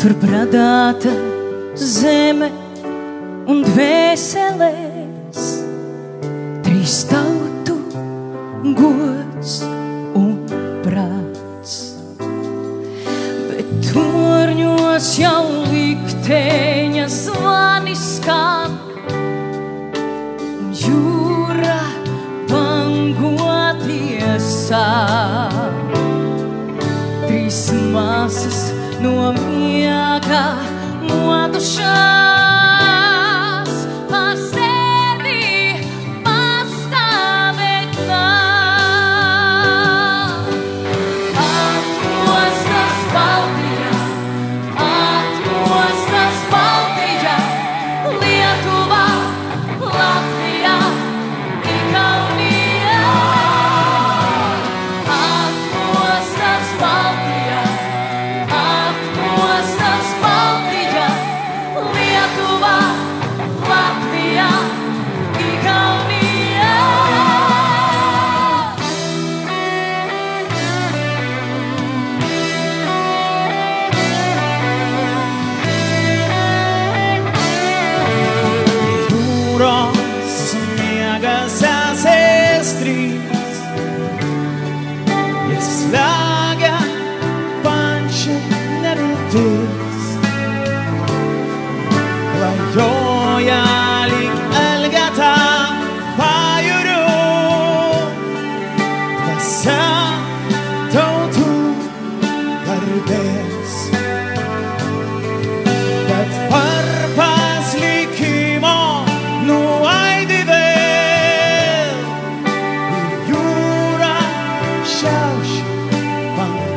Tur bradāta zeme un dvēselēs, trīs tautu gods un prāts. Bet torņos jau likteņa zvanis skan, jūra bangoties sāk. Trīs māsas no ambiaka mua tu shan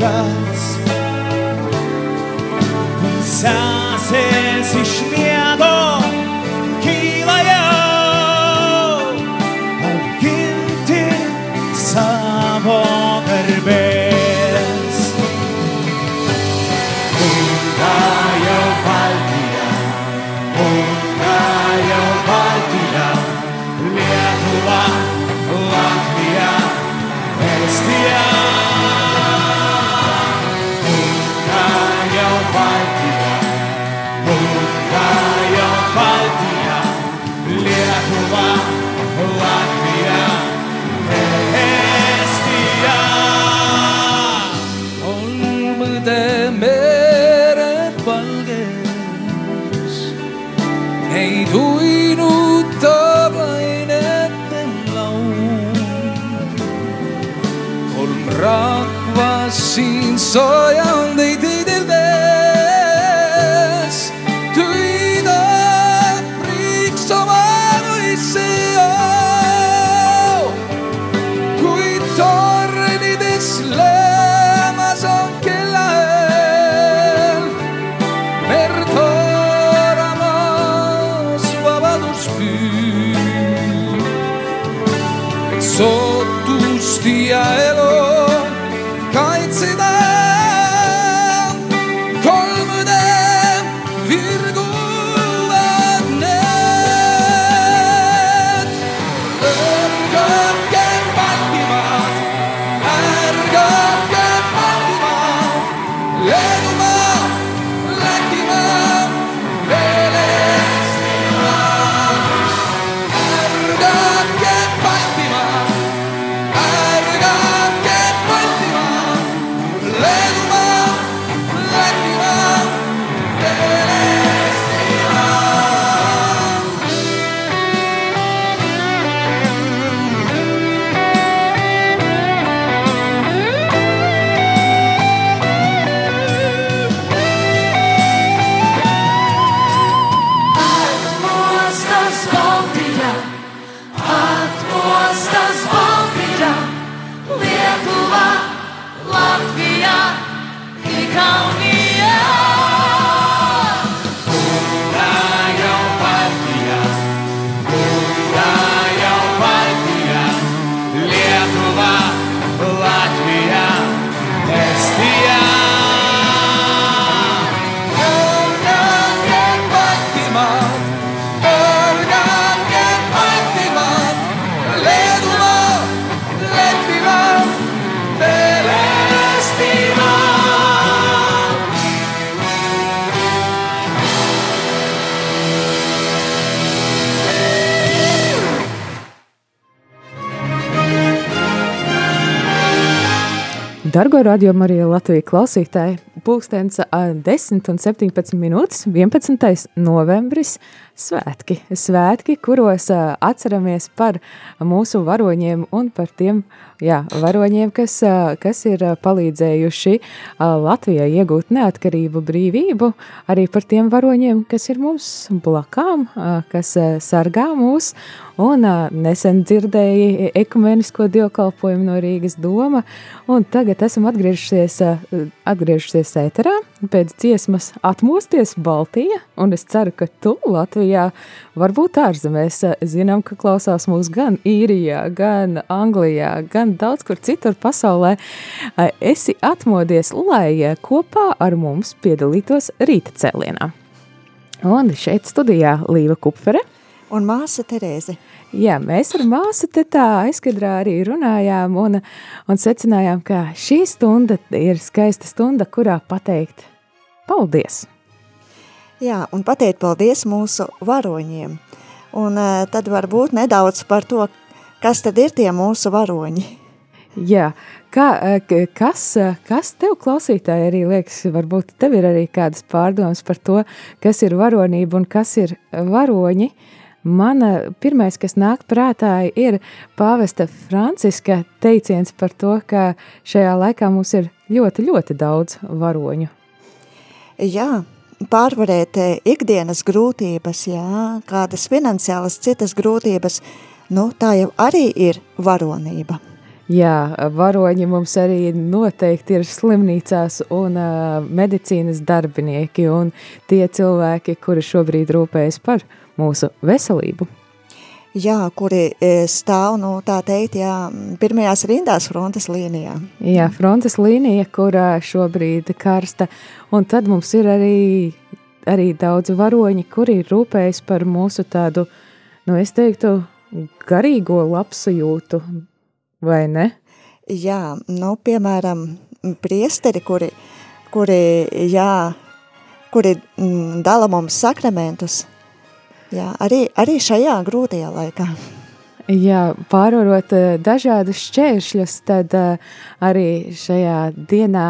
paz. Mis haces Dargo radio Marija Latvijas klausītāji, pulkstens ā, 10 un 17 minūtes, 11. novembris, svētki. Svētki, kuros atceramies par mūsu varoņiem un par tiem jā, varoņiem, kas, kas ir palīdzējuši Latvijai iegūt neatkarību, brīvību, arī par tiem varoņiem, kas ir mums blakām, kas sargā mūs, un nesen dzirdēja ekumenisko dievkalpojumu no Rīgas doma, un tagad esam atgriežušies, ā, atgriežušies ēterā pēc dziesmas atmosties Baltija, un es ceru, ka tu Latvijā, varbūt ārzemēs, ā, zinām, ka klausās mūs gan Īrijā, gan Anglijā, gan daudz kur citur pasaulē, ā, esi atmodies, lai ā, kopā ar mums piedalītos rīta cēlienā. Un šeit studijā Līva Kupfere, Un māsa Terēze. Jā, mēs ar māsu te tā aizkadrā arī runājām un, un secinājām, ka šī stunda ir skaista stunda, kurā pateikt paldies. Jā, un pateikt paldies mūsu varoņiem. Un uh, tad varbūt nedaudz par to, kas tad ir tie mūsu varoņi. Jā, kā, eh, kas, eh, kas tev klausītāji arī liekas, varbūt tev ir arī kādas pārdomas par to, kas ir varonība un kas ir varoņi. Mana pirmais, kas nāk prātā, ir pāvesta Franciska teiciens par to, ka šajā laikā mums ir ļoti, ļoti daudz varoņu. Jā, pārvarēt eh, ikdienas grūtības, jā, kādas finansiālas citas grūtības, nu, tā jau arī ir varonība. Jā, varoņi mums arī noteikti ir slimnīcās un uh, medicīnas darbinieki un tie cilvēki, kuri šobrīd rūpējas par mūsu veselību. Jā, kuri eh, stāv, nu, tā teikt, jā, pirmajās rindās frontes līnijā. Jā, frontes līnija, kurā šobrīd karsta, un tad mums ir arī, arī daudz varoņi, kuri rūpējas par mūsu tādu, nu es teiktu, garīgo labsajūtu, vai ne? Jā, nu, piemēram, priesteri, kuri, kuri, jā, kuri dala mums sakramentus, jā, arī, arī šajā grūtajā laikā. Jā, pārvarot eh, dažādus šķēršļus, tad eh, arī šajā dienā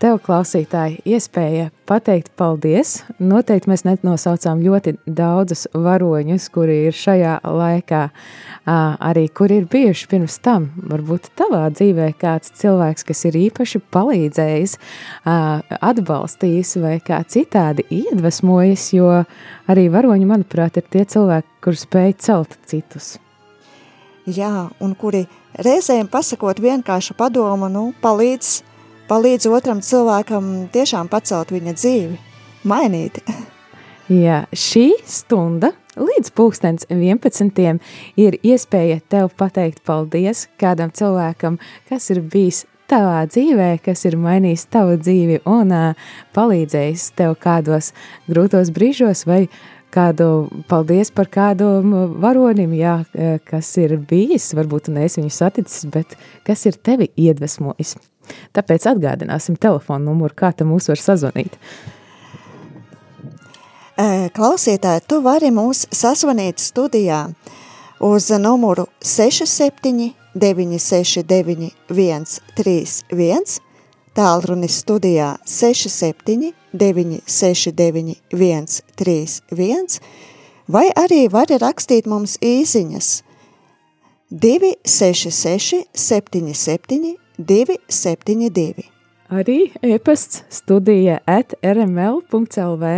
tev, klausītāji, iespēja pateikt paldies. Noteikti mēs nenosaucām ļoti daudzus varoņus, kuri ir šajā laikā, arī kuri ir bijuši pirms tam. Varbūt tavā dzīvē kāds cilvēks, kas ir īpaši palīdzējis, atbalstījis vai kā citādi iedvesmojis, jo arī varoņi, manuprāt, ir tie cilvēki, kur spēj celt citus. Jā, un kuri reizēm pasakot vienkāršu padomu, nu, palīdz, palīdz otram cilvēkam tiešām pacelt viņa dzīvi, mainīt. Jā, šī stunda līdz pulkstens 11. ir iespēja tev pateikt paldies kādam cilvēkam, kas ir bijis tavā dzīvē, kas ir mainījis tavu dzīvi un uh, palīdzējis tev kādos grūtos brīžos vai kādu paldies par kādu varonim, jā, kas ir bijis, varbūt neesi viņu saticis, bet kas ir tevi iedvesmojis. Tāpēc atgādināsim telefonu numuru, kā te mūs var sazvanīt. Klausītāji, tu vari mūs sazvanīt studijā uz numuru 67 969 131, tālrunis studijā 67 969 131, vai arī vari rakstīt mums īsiņas 266 77 272. Arī e-pasts studija at rml.lv.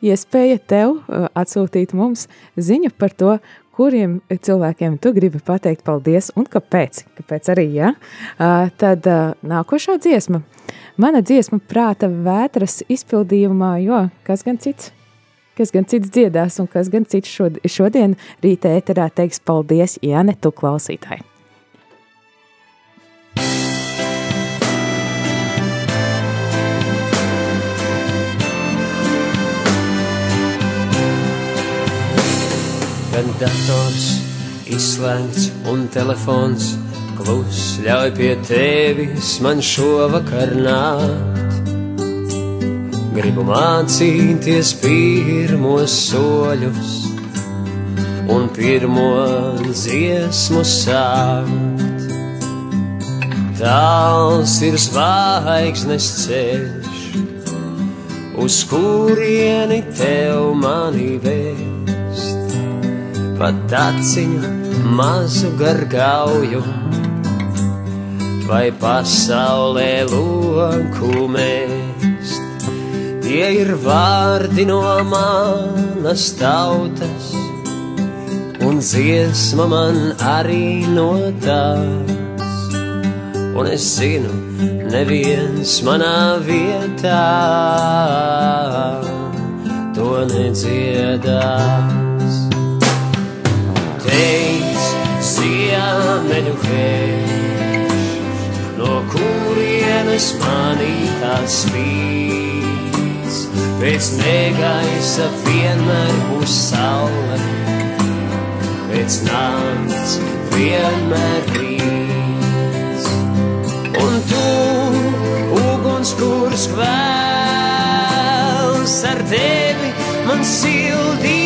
Iespēja tev uh, atsūtīt mums ziņu par to, kuriem cilvēkiem tu gribi pateikt paldies un kāpēc. Kāpēc arī, ja? Uh, tad uh, nākošā dziesma. Mana dziesma prāta vētras izpildījumā, jo kas gan cits? Kas gan cits dziedās un kas gan cits šod, šodien rītā ēterā teiks paldies, ja ne tu klausītāji. Dators izslēgts un telefons klus ļauj pie tevis man šovakar nākt. Gribu mācīties pirmos soļus un pirmo dziesmu sākt. tāls ir zvaigznes ceļš, uz kurieni tev mani vēst, pat aciņu mazu gargauju, vai pasaulē loku mēst. Tie ir vārdi no manas tautas, un dziesma man arī no tās. Un es zinu, neviens manā vietā to nedziedās. Teic, ziemeļu vējš, no kurienes manī tāds spīdz, pēc negaisa vienmēr būs saule, pēc nakts vienmēr rīts. Un tu, uguns, kurš kvēls ar tevi, man sildīt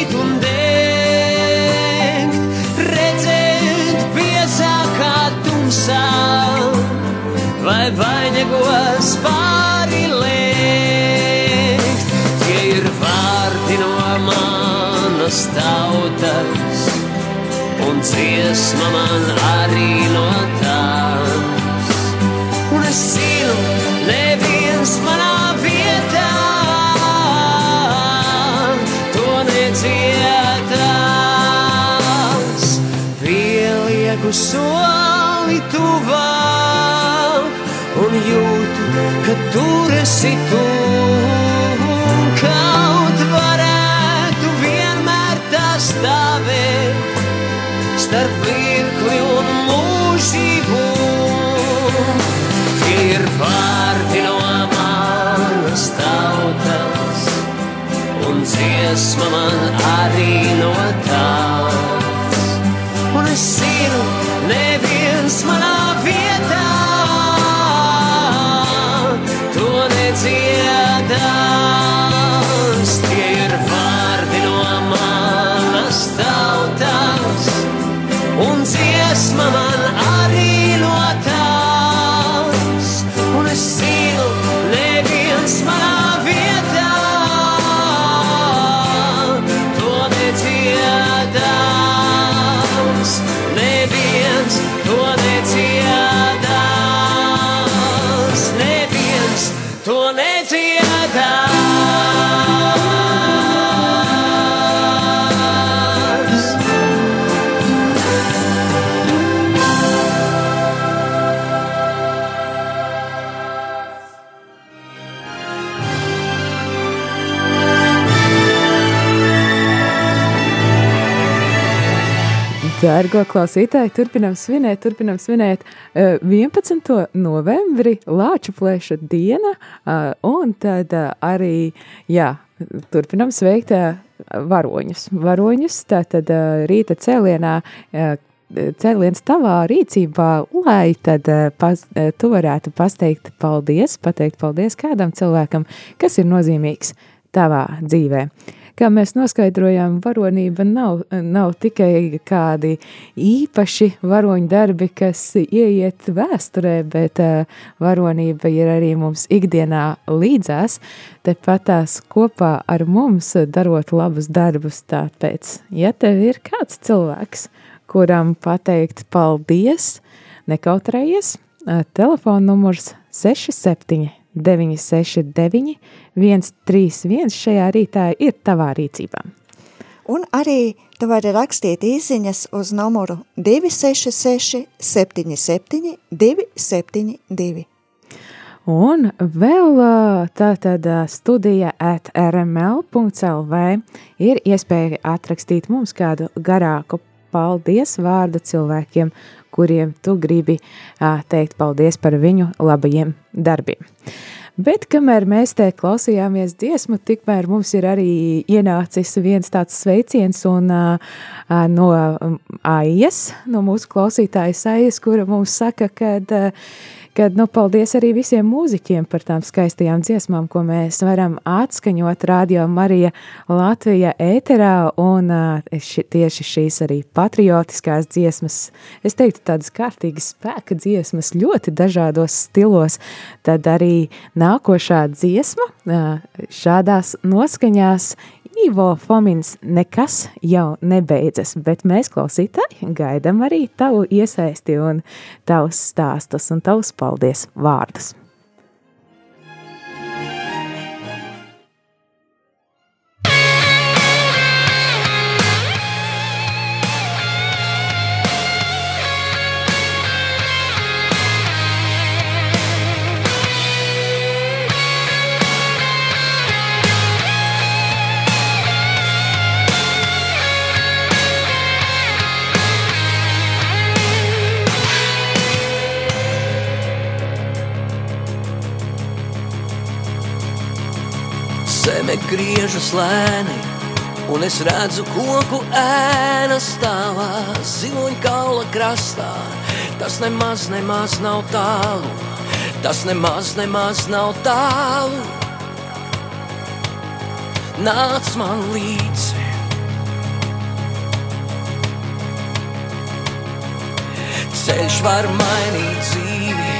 vainagos pāri lēkt. Tie ir vārdi no manas tautas, un dziesma man arī no tās. Un es zinu, neviens manā vietā to nedziedās. Pielieku soli tuvāk jūtu, ka tur esi tu. Kaut varētu vienmēr tā stāvēt starp mirkli un mūžību. Tie ir vārdi no manas tautas, un dziesma man arī no tās. Un es zinu, neviens manā vietā nedziedās. Dārgo klausītāji, turpinām svinēt, turpinām svinēt eh, 11. novembri, Lāču plēša diena, eh, un tad eh, arī, jā, turpinām sveikt eh, varoņus. Varoņus, tātad eh, rīta cēlienā, eh, cēliens tavā rīcībā, lai tad eh, pas, eh, tu varētu pasteikt paldies, pateikt paldies kādam cilvēkam, kas ir nozīmīgs tavā dzīvē. Kā mēs noskaidrojām, varonība nav, nav tikai kādi īpaši varoņu darbi, kas ieiet vēsturē, bet uh, varonība ir arī mums ikdienā līdzās, tepat tās kopā ar mums darot labus darbus. Tāpēc, ja tev ir kāds cilvēks, kuram pateikt paldies, nekautrējies, uh, telefona numurs 67 969 131 šajā rītā ir tavā rīcībā. Un arī tu vari rakstīt īsiņas uz numuru 266 77 272. Un vēl tātad studija at rml.lv ir iespēja atrakstīt mums kādu garāku paldies vārdu cilvēkiem, kuriem tu gribi teikt paldies par viņu labajiem darbiem. Bet kamēr mēs te klausījāmies dziesmu, tikmēr mums ir arī ienācis viens tāds sveiciens un, uh, no Aijas, no mūsu klausītājas Aijas, kura mums saka, ka uh, kad nu, paldies arī visiem mūziķiem par tām skaistajām dziesmām, ko mēs varam atskaņot Radio Marija Latvija ēterā, un ši, tieši šīs arī patriotiskās dziesmas, es teiktu tādas kārtīgas spēka dziesmas ļoti dažādos stilos, tad arī nākošā dziesma šādās noskaņās Ivo Fomins nekas jau nebeidzas, bet mēs klausītāji gaidam arī tavu iesaisti un tavus stāstus un tavus paldies vārdus. Griežas lēni, un es redzu koku ēna stāvā ziloņa kaula krastā. Tas nemaz, nemaz nav tālu, tas nemaz, nemaz nav tālu. Nāc man līdzi! Ceļš var mainīt dzīvi,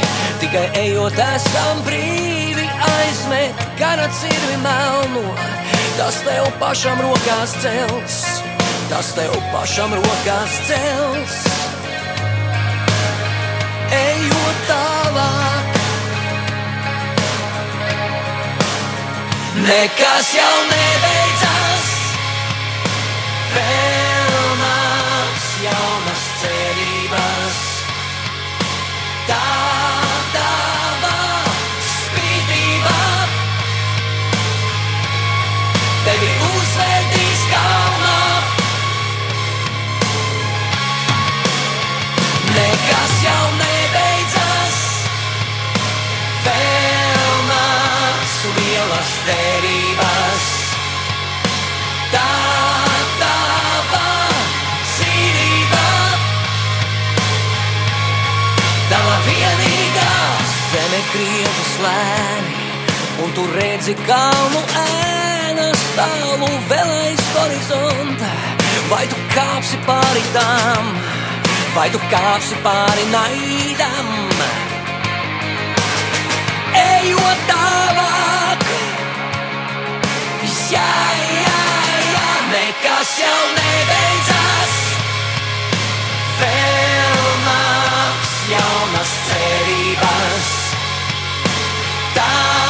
tikai ejot esam brīvi aizmet kara cirvi melno. Tas tev pašam rokās cels, tas tev pašam rokās cels. Ejot tālāk, nekas jau nebeidzas. Redzi kalnu ēnas tālu vēl aiz horizonta. Vai tu kāpsi pāri tām, vai tu kāpsi pāri naidam? Ejot tālāk, jā, jā, jā, nekas jau nebeidzas. Vēl nāks jaunas cerības. Tā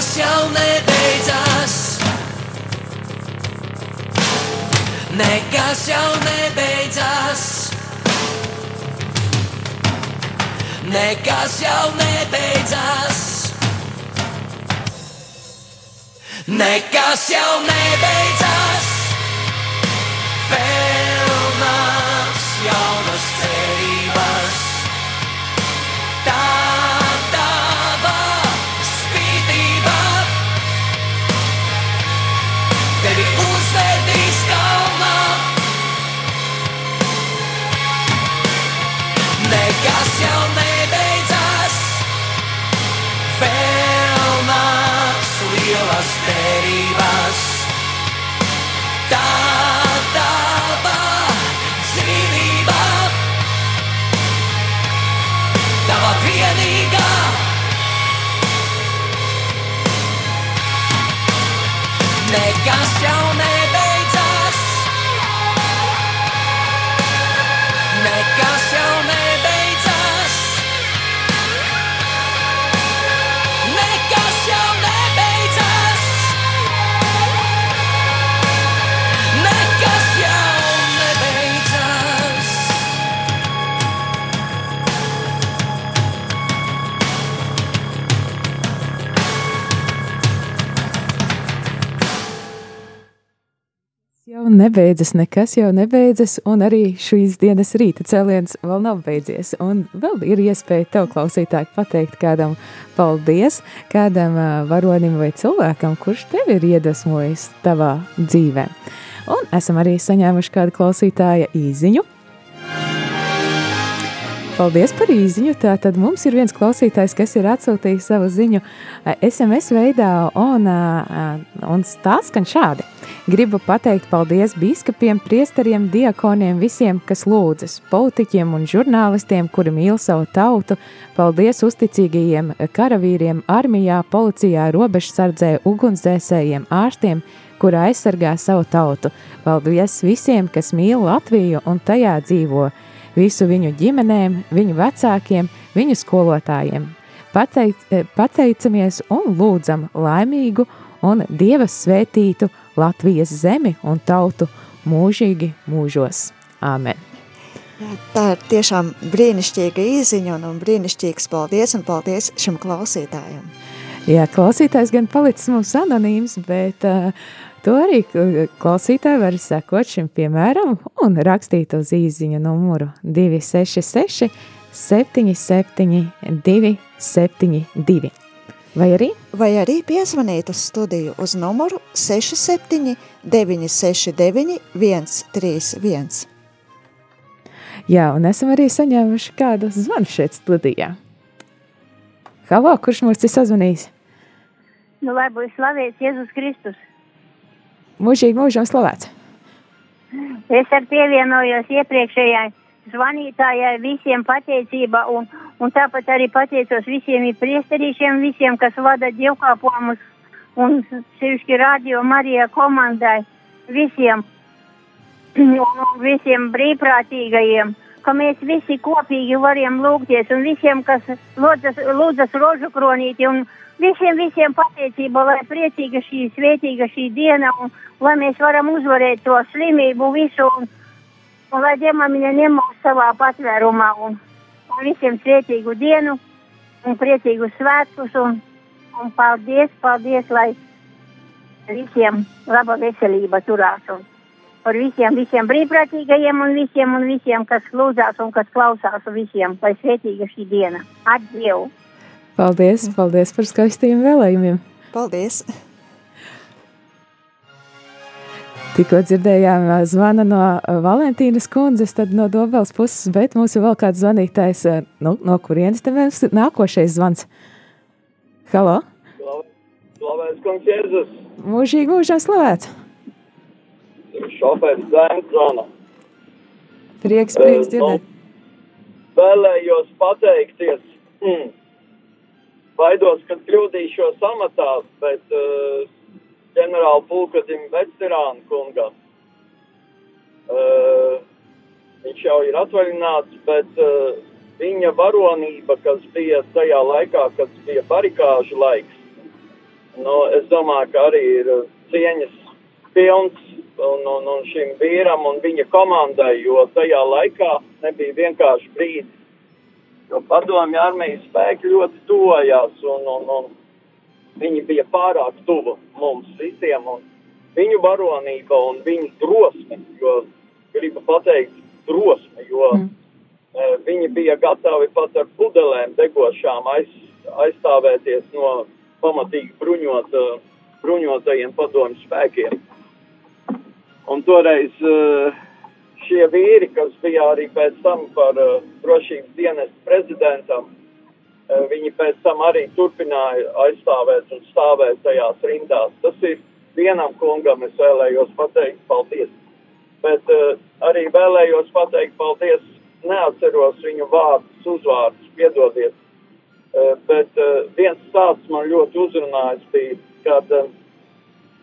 Nekas jau nebeidzas Nekas jau nebeidzas Nekas jau nebeidzas Nekas jau nebeidzas, vēl un nebeidzas, nekas jau nebeidzas, un arī šīs dienas rīta cēliens vēl nav beidzies. Un vēl ir iespēja tev, klausītāji, pateikt kādam paldies, kādam varonim vai cilvēkam, kurš tevi ir iedvesmojis tavā dzīvē. Un esam arī saņēmuši kādu klausītāja īziņu. Paldies par īziņu. Tātad mums ir viens klausītājs, kas ir atsūtījis savu ziņu SMS veidā un, un stāsts skan šādi. Gribu pateikt paldies biskupiem, priesteriem, diakoniem, visiem, kas lūdzas, politiķiem un žurnālistiem, kuri mīl savu tautu. Paldies uzticīgajiem karavīriem, armijā, policijā, robežsardzē, ugunsdzēsējiem, ārstiem, kura aizsargā savu tautu. Paldies visiem, kas mīl Latviju un tajā dzīvo visu viņu ģimenēm, viņu vecākiem, viņu skolotājiem. Pateic, pateicamies un lūdzam laimīgu un dieva svētītu Latvijas zemi un tautu mūžīgi mūžos. Āmen! Jā, tā ir tiešām brīnišķīga īziņa un, un brīnišķīgs paldies un paldies šim klausītājam. Jā, klausītājs gan palicis mums anonīms, bet uh, To arī klausītāji var sekot šim piemēram un rakstīt uz īziņa numuru 266 77 272. Vai arī? Vai arī piezvanīt uz studiju uz numuru 67 969 131. Jā, un esam arī saņēmuši kādu zvanu šeit studijā. Halo, kurš mums ir sazvanījis? Nu, lai būs slavēts Jēzus Kristus. Mūžīgi mūžam slavēts. Es ar pievienojos iepriekšējai zvanītājai visiem pateicība un, un tāpat arī pateicos visiem priesterīšiem, visiem, kas vada dievkāpojumus un sevišķi radio Marija komandai, visiem, un visiem brīvprātīgajiem, ka mēs visi kopīgi varam lūgties un visiem, kas lūdzas, lūdzas rožu kronīti un visiem, visiem pateicība, lai priecīga šī svētīga šī diena un lai mēs varam uzvarēt to slimību visu un, un lai Dievmamiņa ņem mūs savā patvērumā un, un visiem svētīgu dienu un priecīgu svētkus un, un paldies, paldies, lai visiem laba veselība turās un par visiem, visiem brīvprātīgajiem un visiem un visiem, kas lūdzās un kas klausās un visiem, lai svētīga šī diena. Atdievu! Paldies, paldies par skaistiem vēlējumiem! Paldies! Tikko dzirdējām zvana no Valentīnas kundzes, tad no Dobels puses, bet mums ir vēl kāds zvanītājs, nu, no kurienes te mums nākošais zvans. Halo? Slavēts kungs Jēzus. Mūžīgi mūžā slavēts. Šofērs Zēns zvana. Prieks, prieks dzirdēt. Nu, vēlējos pateikties. Mm, baidos, ka kļūdīšos amatā, bet uh, ģenerāla pulkadim veterānu kungam. Uh, viņš jau ir atvaļināts, bet uh, viņa varonība, kas bija tajā laikā, kad bija barikāžu laiks, nu, es domāju, ka arī ir cieņas pilns un, un, un šim vīram un viņa komandai, jo tajā laikā nebija vienkārši brīdis, jo padomju armijas spēki ļoti tojās un, un, un Viņi bija pārāk tuvu mums visiem, un viņu varonība un viņu drosme, jo gribu pateikt, drosme, jo mm. e, viņi bija gatavi pat ar pudelēm degošām aiz, aizstāvēties no pamatīgi bruņot, e, bruņotajiem padomju spēkiem. Un toreiz e, šie vīri, kas bija arī pēc tam par e, drošības dienestu prezidentam, Eh, viņi pēc tam arī turpināja aizstāvēt un stāvēt tajās rindās. Tas ir vienam kungam, es vēlējos pateikt paldies. Bet arī vēlējos pateikt paldies, neatceros viņu vārdus, uzvārdus, piedodiet. Bet viens stāsts man ļoti uzrunājis bija, kad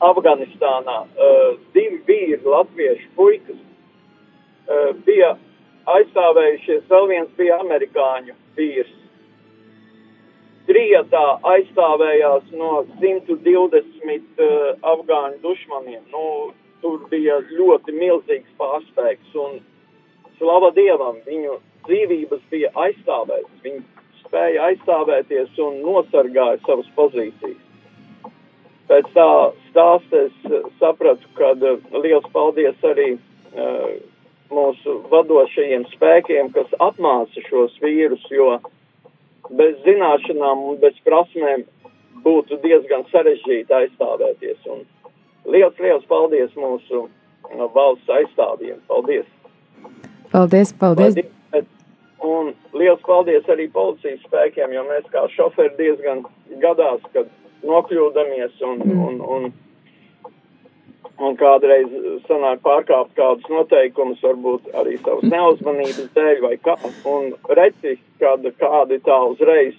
Afganistānā uh, divi vīri, latviešu puikas, uh, bija aizstāvējušies, vēl viens bija amerikāņu vīrs Trietā aizstāvējās no 120 uh, afgāņu dušmaniem. Nu, tur bija ļoti milzīgs pārspēks un slava Dievam, viņu dzīvības bija aizstāvētas. Viņi spēja aizstāvēties un nosargāja savas pozīcijas. Pēc tā stāsta es eh, sapratu, ka uh, liels paldies arī uh, mūsu vadošajiem spēkiem, kas apmāca šos vīrus, jo bez zināšanām un bez prasmēm būtu diezgan sarežģīti aizstāvēties. Un liels, liels paldies mūsu valsts aizstāvjiem. Paldies! Paldies, paldies! Un liels paldies arī policijas spēkiem, jo mēs kā šoferi diezgan gadās, kad nokļūdamies un, mm. un, un, un kādreiz sanāk pārkāpt kādus noteikumus, varbūt arī savas neuzmanības dēļ vai kā. Un reci, kad kādi tā uzreiz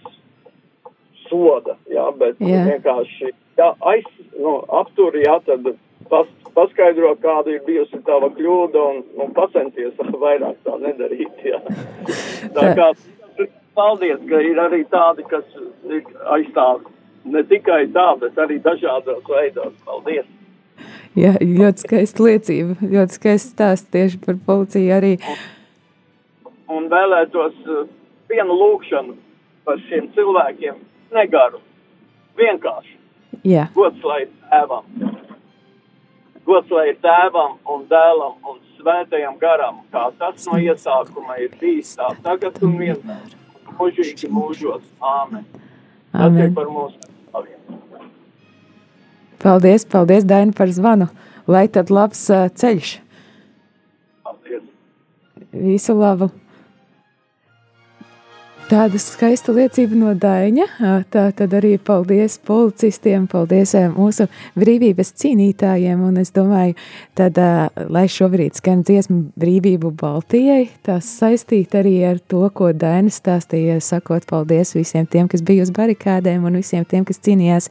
soda, jā, bet Jā. vienkārši, jā, aiz, nu, aptur, jā, tad pas, paskaidro, kāda ir bijusi tava kļūda un, un pacenties vairāk tā nedarīt, jā. Tā kā, paldies, ka ir arī tādi, kas ir aizstāv ne tikai tā, bet arī dažādos veidos. Paldies! Jā, ļoti skaista liecība, ļoti skaista stāsts tieši par policiju arī. Un vēlētos uh, vienu lūkšanu par šiem cilvēkiem negaru. Vienkārši. Jā, Gods lai ir tēvam. Gods lai ir tēvam un dēlam un svētajam garam, kā tas no iesākuma ir bijis tā tagad un vienmēr. Mūžīgi mūžos. Āmen. Tas ir par mūsu. Paldies, paldies, Daina, par zvanu. Lai tad labs ceļš. Paldies. Visu labu! Tāda skaista liecība no Daņa. Tā tad arī paldies policistiem, paldies ā, mūsu brīvības cīnītājiem. Un es domāju, tad, ā, lai šobrīd skan dziesma brīvību Baltijai, tas saistīt arī ar to, ko Daina stāstīja, sakot paldies visiem tiem, kas bija uz barikādēm un visiem tiem, kas cīnījās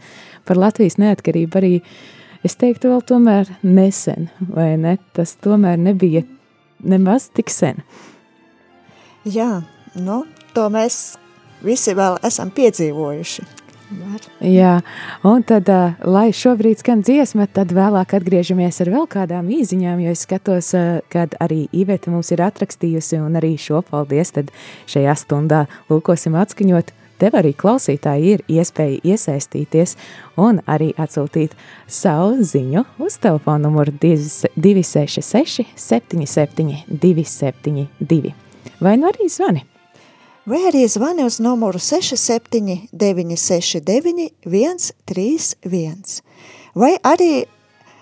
par Latvijas neatkarību. Arī es teiktu, vēl tomēr nesen, vai ne? Tas tomēr nebija nemaz tik sen. Jā, nu, to mēs visi vēl esam piedzīvojuši. Jā, un tad, ā, lai šobrīd skan dziesma, tad vēlāk atgriežamies ar vēl kādām īziņām, jo es skatos, ā, kad arī Iveta mums ir atrakstījusi, un arī šo paldies, tad šajā stundā lūkosim atskaņot. Tev arī klausītāji ir iespēja iesaistīties un arī atsūtīt savu ziņu uz telefona numuru 266 77 272 vai nu arī zvani. Vai arī zvani uz numuru 67 969 131. Vai arī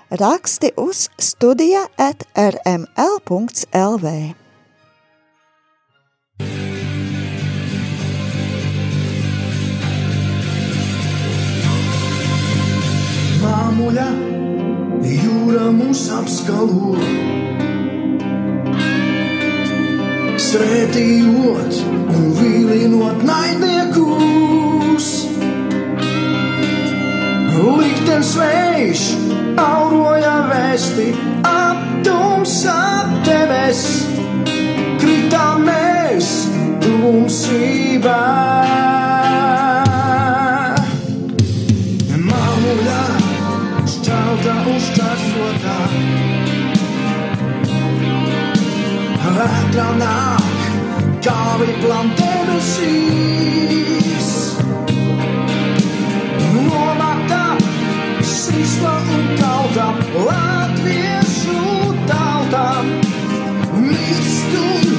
raksti uz studija at rml.lv. Māmuļa, jūra mūs apskalo. Svētījot un vīlinot naidniekus. Liktenis vējš auroja vēsti aptumsā teves. Kritām mēs tumsībā. Kā viplam debesīs. Nomata, sisla un tauta, latviešu tauta. Mirst un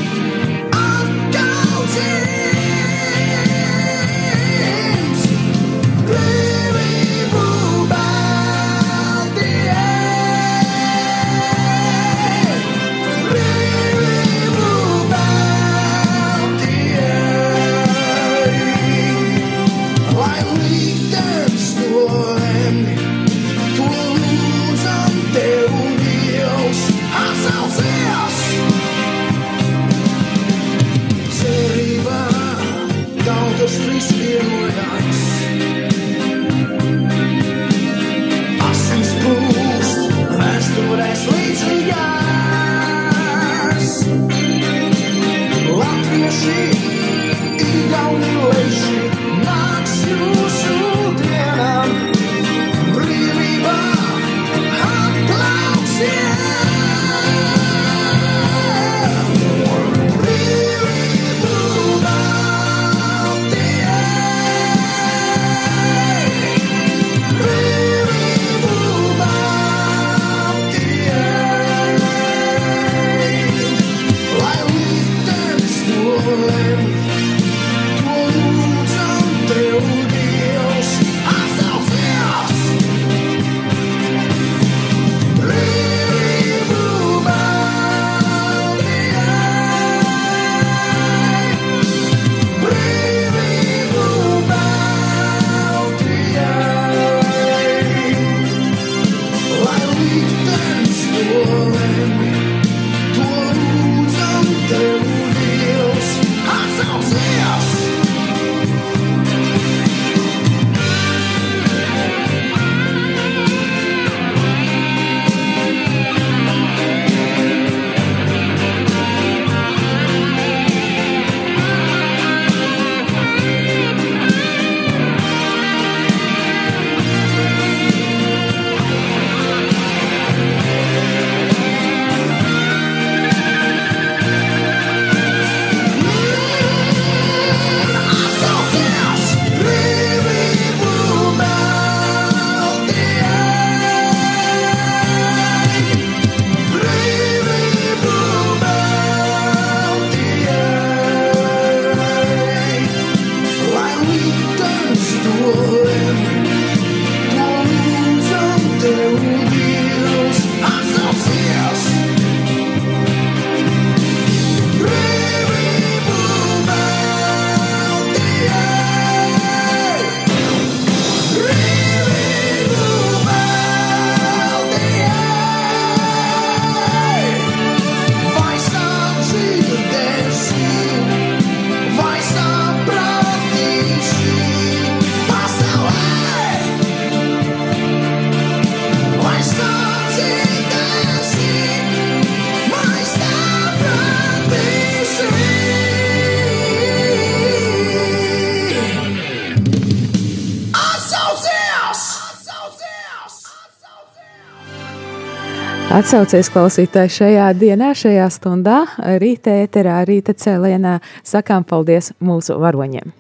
Atsaucies klausītāji šajā dienā, šajā stundā, rīta ēterā, rīta cēlienā, sakām paldies mūsu varoņiem.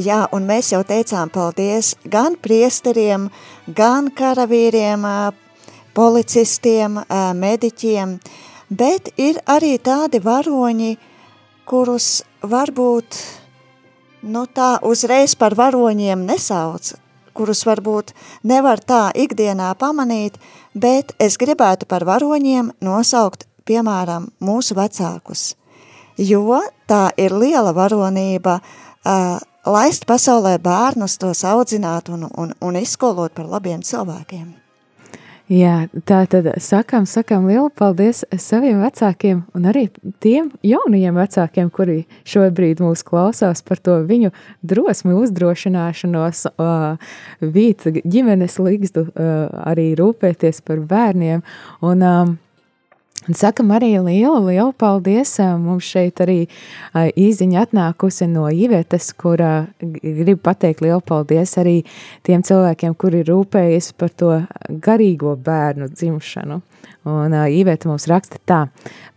Jā, un mēs jau teicām paldies gan priesteriem, gan karavīriem, policistiem, mediķiem, bet ir arī tādi varoņi, kurus varbūt nu tā uzreiz par varoņiem nesauc, kurus varbūt nevar tā ikdienā pamanīt, bet es gribētu par varoņiem nosaukt, piemēram, mūsu vecākus. Jo tā ir liela varonība uh, laist pasaulē bērnus, tos audzināt un, un, un izskolot par labiem cilvēkiem. Jā, tā tad sakām, sakām lielu paldies saviem vecākiem un arī tiem jaunajiem vecākiem, kuri šobrīd mūs klausās par to viņu drosmi, uzdrošināšanos, uh, vīt ģimenes līgstu, uh, arī rūpēties par bērniem. Un, um, Un sakam arī lielu, lielu paldies. Mums šeit arī īziņa atnākusi no Ivetas, kura grib pateikt lielu paldies arī tiem cilvēkiem, kuri rūpējas par to garīgo bērnu dzimšanu. Un Iveta mums raksta tā.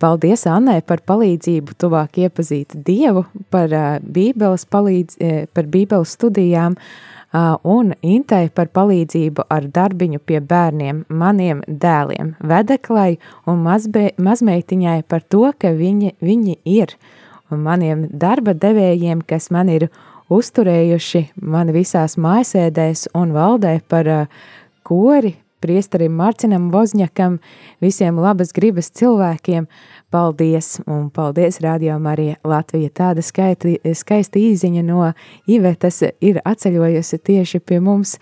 Paldies Annai par palīdzību tuvāk iepazīt Dievu, par bībeles, palīdz, par bībeles studijām, uh, un Intei par palīdzību ar darbiņu pie bērniem, maniem dēliem, vedeklai un mazbe, mazmeitiņai par to, ka viņi, viņi ir, un maniem darba devējiem, kas man ir uzturējuši mani visās mājasēdēs un valdē par kori, priesterim Marcinam Vozņakam, visiem labas gribas cilvēkiem. Paldies! Un paldies, Radio Marija Latvija. Tāda skaiti, skaista īziņa no Ivetas ir atceļojusi tieši pie mums.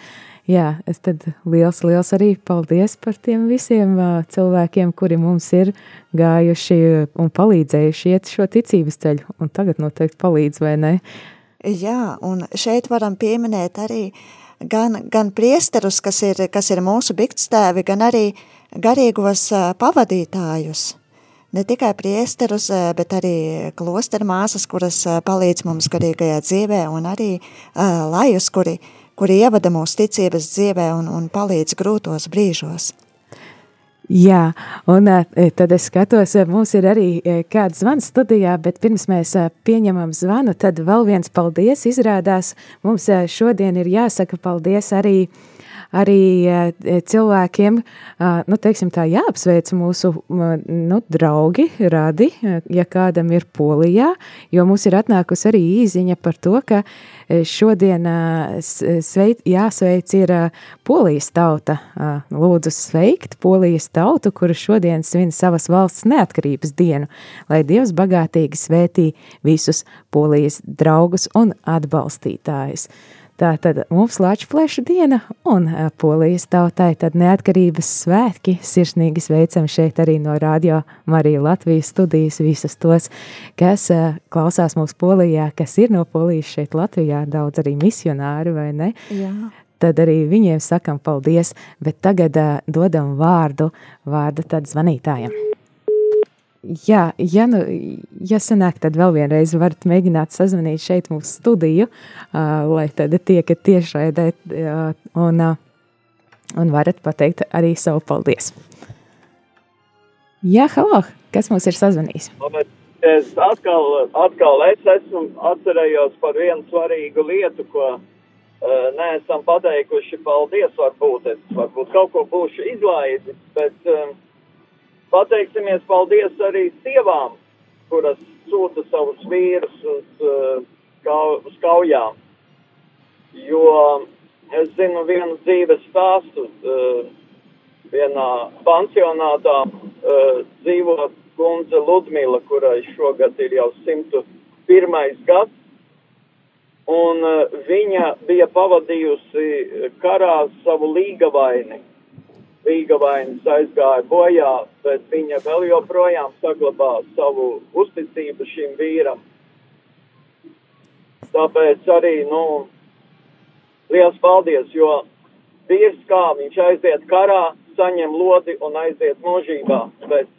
Jā, tad liels, liels arī paldies par tiem visiem uh, cilvēkiem, kuri mums ir gājuši un palīdzējuši iet šo ticības ceļu. Un tagad noteikti palīdz, vai ne? Jā, un šeit varam pieminēt arī gan, gan priesterus, kas ir, kas ir mūsu bikstēvi, gan arī garīgos pavadītājus. Ne tikai priesterus, bet arī klosteru māsas, kuras palīdz mums garīgajā dzīvē, un arī lajus, kuri, kuri ievada mūsu ticības dzīvē un, un palīdz grūtos brīžos. Jā, un tad es skatos, mums ir arī kāds zvans studijā, bet pirms mēs pieņemam zvanu, tad vēl viens paldies izrādās. Mums šodien ir jāsaka paldies arī arī cilvēkiem, nu, teiksim tā, jāapsveic mūsu nu, draugi, radi, ja kādam ir Polijā, jo mums ir atnākusi arī īziņa par to, ka šodien sveic, jāsveic ir Polijas tauta. Lūdzu sveikt Polijas tautu, kura šodien svin savas valsts neatkarības dienu, lai Dievs bagātīgi svētī visus Polijas draugus un atbalstītājus. Tā tad mums Latvijas diena un polijas tautai tad neatkarības svētki. Sirsnīgi sveicam šeit arī no Radio Marija Latvijas studijas visus tos, kas klausās mūsu polijā, kas ir no polijas šeit Latvijā, daudz arī misionāri, vai ne? Jā. Tad arī viņiem sakam paldies, bet tagad uh, dodam vārdu, vārdu tad zvanītājiem. Jā, ja, nu, ja sanāk, tad vēl vienreiz varat mēģināt sazvanīt šeit mūsu studiju, uh, lai tad tiekat tiešraidē uh, un, uh, un varat pateikt arī savu paldies. Jā, halo, kas mums ir sazvanījis? Es atkal, atkal es esmu atcerējos par vienu svarīgu lietu, ko uh, neesam pateikuši paldies varbūt. Es varbūt kaut ko būšu izlaidis, bet... Uh, Pateiksimies paldies arī sievām, kuras sūta savus vīrus uz, uh, uz kaujām. Jo es zinu vienu dzīves stāstu, uh, vienā pansionātā uh, dzīvo kundze Ludmila, kurai šogad ir jau 101. gads. Un uh, viņa bija pavadījusi karā savu līgavaini Līgavainis aizgāja bojā, bet viņa vēl joprojām saglabā savu uzticību šim vīram. Tāpēc arī, nu, liels paldies, jo vīrs kā viņš aiziet karā, saņem lodi un aiziet mūžībā, bet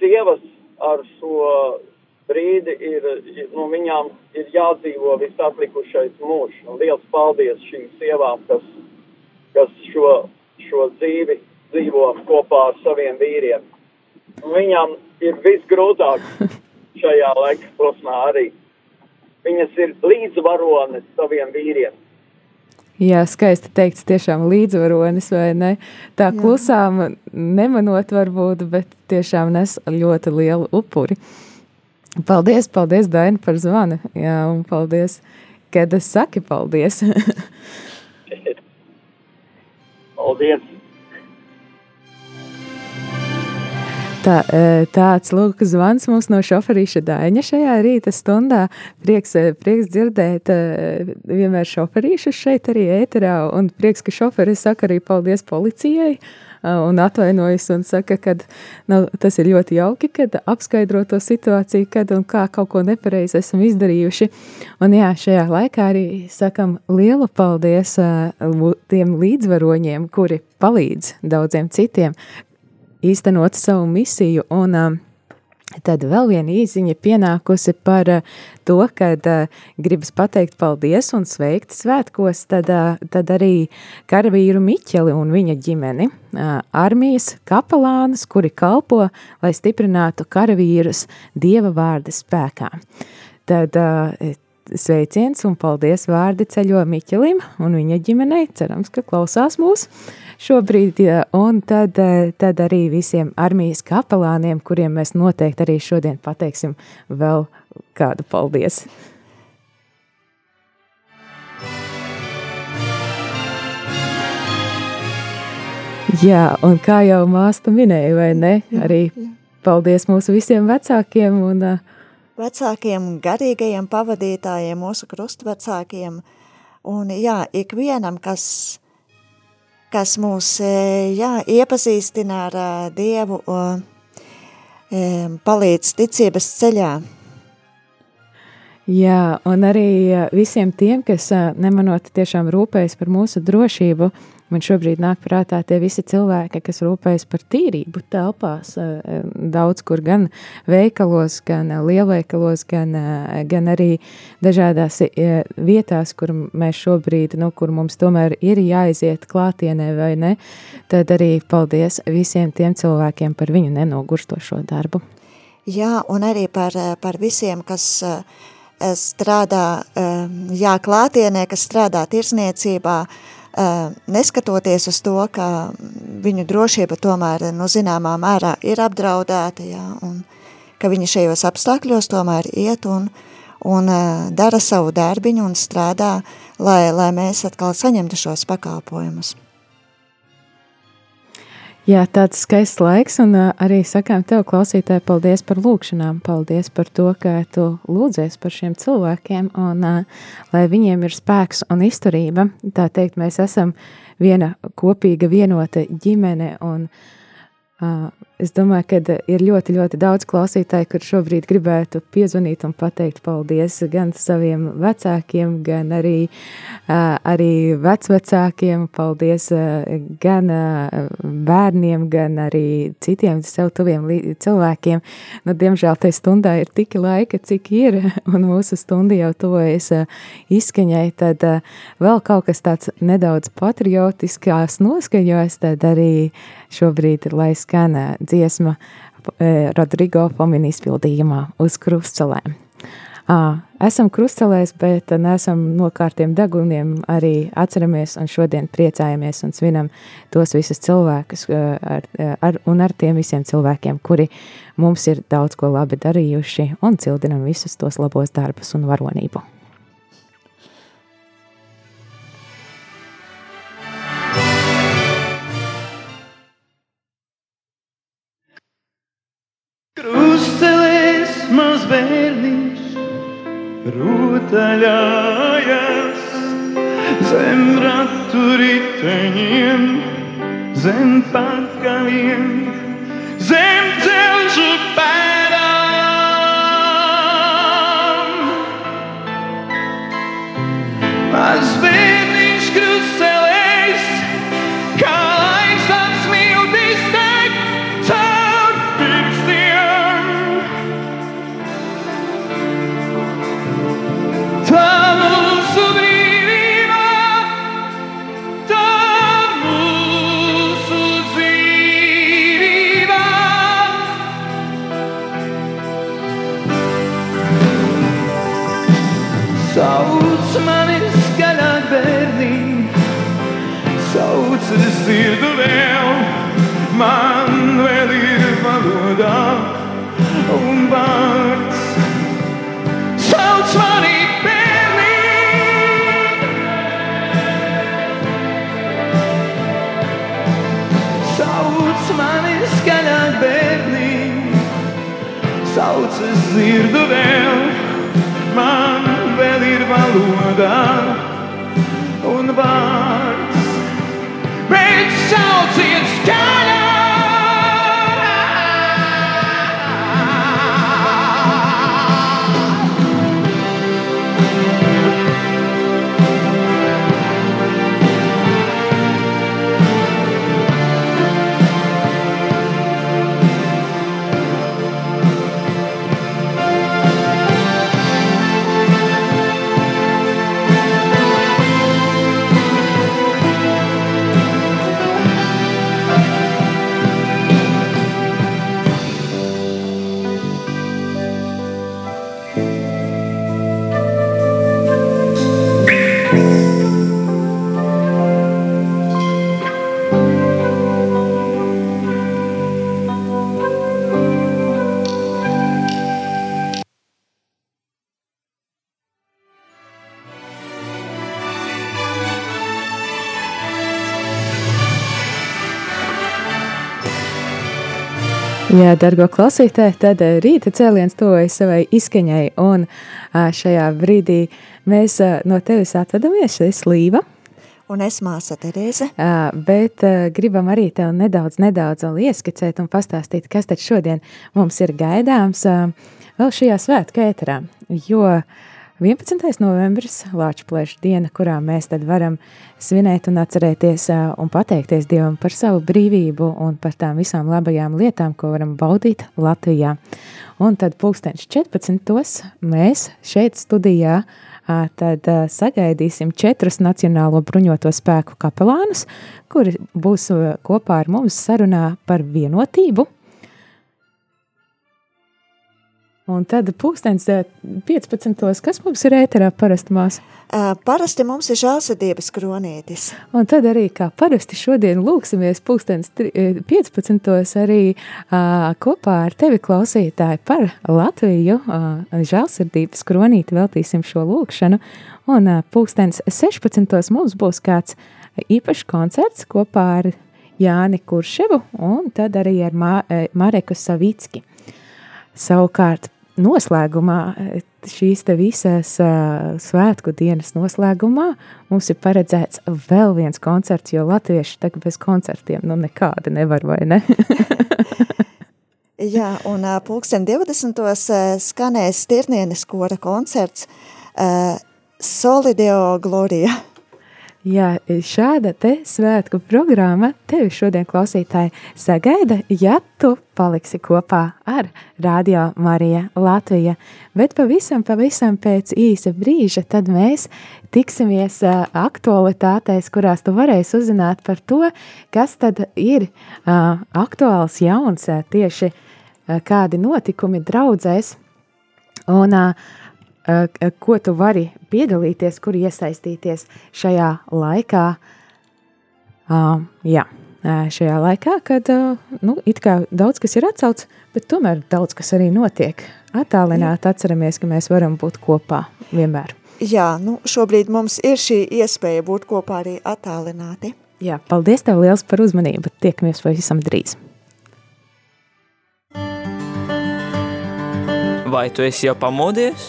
sievas ar šo brīdi ir, nu, viņām ir jādzīvo visatlikušais mūžs. Un liels paldies šīm sievām, kas, kas šo šo dzīvi dzīvo kopā ar saviem vīriem. Un viņām ir visgrūtāk šajā laika posmā arī. Viņas ir līdzvarones saviem vīriem. Jā, skaisti teikts, tiešām līdzvaronis, vai ne? Tā Jā. klusām nemanot varbūt, bet tiešām nes ļoti lielu upuri. Paldies, paldies, Daina, par zvanu. Jā, un paldies, kad es saki paldies. Paldies! Tā, e, tāds lūk, zvans mums no šoferīša Daņa šajā rīta stundā. Prieks, e, prieks dzirdēt e, vienmēr šoferīšu šeit arī ēterā, un prieks, ka šoferis saka arī paldies policijai un atvainojas un saka, ka nu, tas ir ļoti jauki, kad apskaidro to situāciju, kad un kā kaut ko nepareizi esam izdarījuši. Un jā, šajā laikā arī sakam lielu paldies tiem līdzvaroņiem, kuri palīdz daudziem citiem, īstenot savu misiju. Un, uh, Tad vēl viena īsiņa pienākusi par uh, to, ka uh, gribas pateikt paldies un sveikt svētkos, tad, uh, tad arī karavīru Miķeli un viņa ģimeni, armijas kapelānus, kuri kalpo, lai stiprinātu karavīrus Dieva vārda spēkā. Tad sveiciens un paldies vārdi ceļo Miķelim un viņa ģimenei, cerams, ka klausās mūsu šobrīd, un tad, tad arī visiem armijas kapelāniem, kuriem mēs noteikti arī šodien pateiksim vēl kādu paldies. Jā, un kā jau māsta minēja, vai ne, arī paldies mūsu visiem vecākiem un vecākiem, garīgajiem pavadītājiem, mūsu krustvecākiem, un jā, ikvienam, kas kas mūs jā, iepazīstina ar Dievu, palīdz ticības ceļā. Jā, un arī visiem tiem, kas nemanot tiešām rūpējas par mūsu drošību, Man šobrīd nāk prātā tie visi cilvēki, kas rūpējas par tīrību telpās, eh, daudz kur gan veikalos, gan lielveikalos, gan, eh, gan arī dažādās eh, vietās, kur mēs šobrīd, nu, kur mums tomēr ir jāiziet klātienē vai ne, tad arī paldies visiem tiem cilvēkiem par viņu nenogurstošo darbu. Jā, un arī par, par visiem, kas strādā, jā, klātienē, kas strādā tirsniecībā, neskatoties uz to, ka viņu drošība tomēr, nu, zināmā mērā ir apdraudēta, jā, un ka viņi šajos apstākļos tomēr iet un, un dara savu darbiņu un strādā, lai, lai mēs atkal saņemtu šos pakalpojumus. Jā, tāds skaists laiks, un arī sakām tev, klausītāji, paldies par lūkšanām. Paldies par to, ka tu lūdzies par šiem cilvēkiem, un lai viņiem ir spēks un izturība. Tā teikt, mēs esam viena kopīga, vienota ģimene, un Es domāju, ka ir ļoti, ļoti daudz klausītāju, kur šobrīd gribētu piezvanīt un pateikt paldies gan saviem vecākiem, gan arī, arī vecvecākiem. Paldies gan bērniem, gan arī citiem sev tuviem cilvēkiem. Nu, diemžēl tai stundā ir tik laika, cik ir, un mūsu stunda jau tuvojas izskaņai, tad vēl kaut kas tāds nedaudz patriotiskās noskaņojas, tad arī šobrīd, lai skan dziesma Rodrigo Pomini izpildījumā uz krustcelēm. Esam krustcelēs, bet neesam nokārtiem deguniem, arī atceramies un šodien priecājamies un svinam tos visus cilvēkus ar, ar, un ar tiem visiem cilvēkiem, kuri mums ir daudz ko labi darījuši un cildinam visus tos labos darbus un varonību. Rotaļājas zem ratu riteņiem, zem pakaļiem, zem celšu pēdām. Sauc mani skaļāk bērni! Sauc es dzirdu vēl, man vēl ir valodā un vārds. Bet sauciet skaļāk! Jā, dargo klausītāji, tad eh, rīta cēliens tuvojas savai izskaņai, un šajā brīdī mēs no tevis atvadamies, es Līva. Un es māsa Terēze. Bet gribam arī tev nedaudz, nedaudz ieskicēt un pastāstīt, kas tad šodien mums ir gaidāms vēl šajā svētku ēterā, jo 11. novembris, Lāčplēša diena, kurā mēs tad varam svinēt un atcerēties un pateikties Dievam par savu brīvību un par tām visām labajām lietām, ko varam baudīt Latvijā. Un tad pulkstenš 14. mēs šeit studijā tad sagaidīsim četrus Nacionālo bruņoto spēku kapelānus, kuri būs kopā ar mums sarunā par vienotību, Un tad pūkstens ā, 15. kas mums ir ēterā parasti mās? Parasti mums ir žālsirdības kronītis. Un tad arī, kā parasti šodien lūksimies pūkstens tri- eh, 15. arī uh, kopā ar tevi klausītāji par Latviju uh, žālsirdības kronīti veltīsim šo lūkšanu. Un uh, pūkstens 16. mums būs kāds īpašs koncerts kopā ar Jāni Kurševu un tad arī ar Mā, eh, Mareku Savicki. Savukārt noslēgumā šīs visas uh, svētku dienas noslēgumā mums ir paredzēts vēl viens koncerts, jo latvieši tagad bez koncertiem nu nekāda nevar, vai ne? Jā, un uh, pulksten 20. Uh, skanēs Stirnienes kora koncerts uh, Solideo Gloria. Jā, šāda te svētku programma tevi šodien klausītāji sagaida, ja tu paliksi kopā ar Radio Marija Latvija. Bet pavisam, pavisam pēc īsa brīža tad mēs tiksimies aktualitātēs, kurās tu varēsi uzzināt par to, kas tad ir uh, aktuāls jauns tieši uh, kādi notikumi draudzēs. Un Uh, ko tu vari piedalīties, kur iesaistīties šajā laikā. Uh, jā, šajā laikā, kad uh, nu, it kā daudz kas ir atcelts, bet tomēr daudz kas arī notiek. Attālināti atceramies, ka mēs varam būt kopā vienmēr. Jā, nu šobrīd mums ir šī iespēja būt kopā arī attālināti. Jā, paldies tev liels par uzmanību. Tiekamies pavisam drīz. Vai tu esi jau pamodies?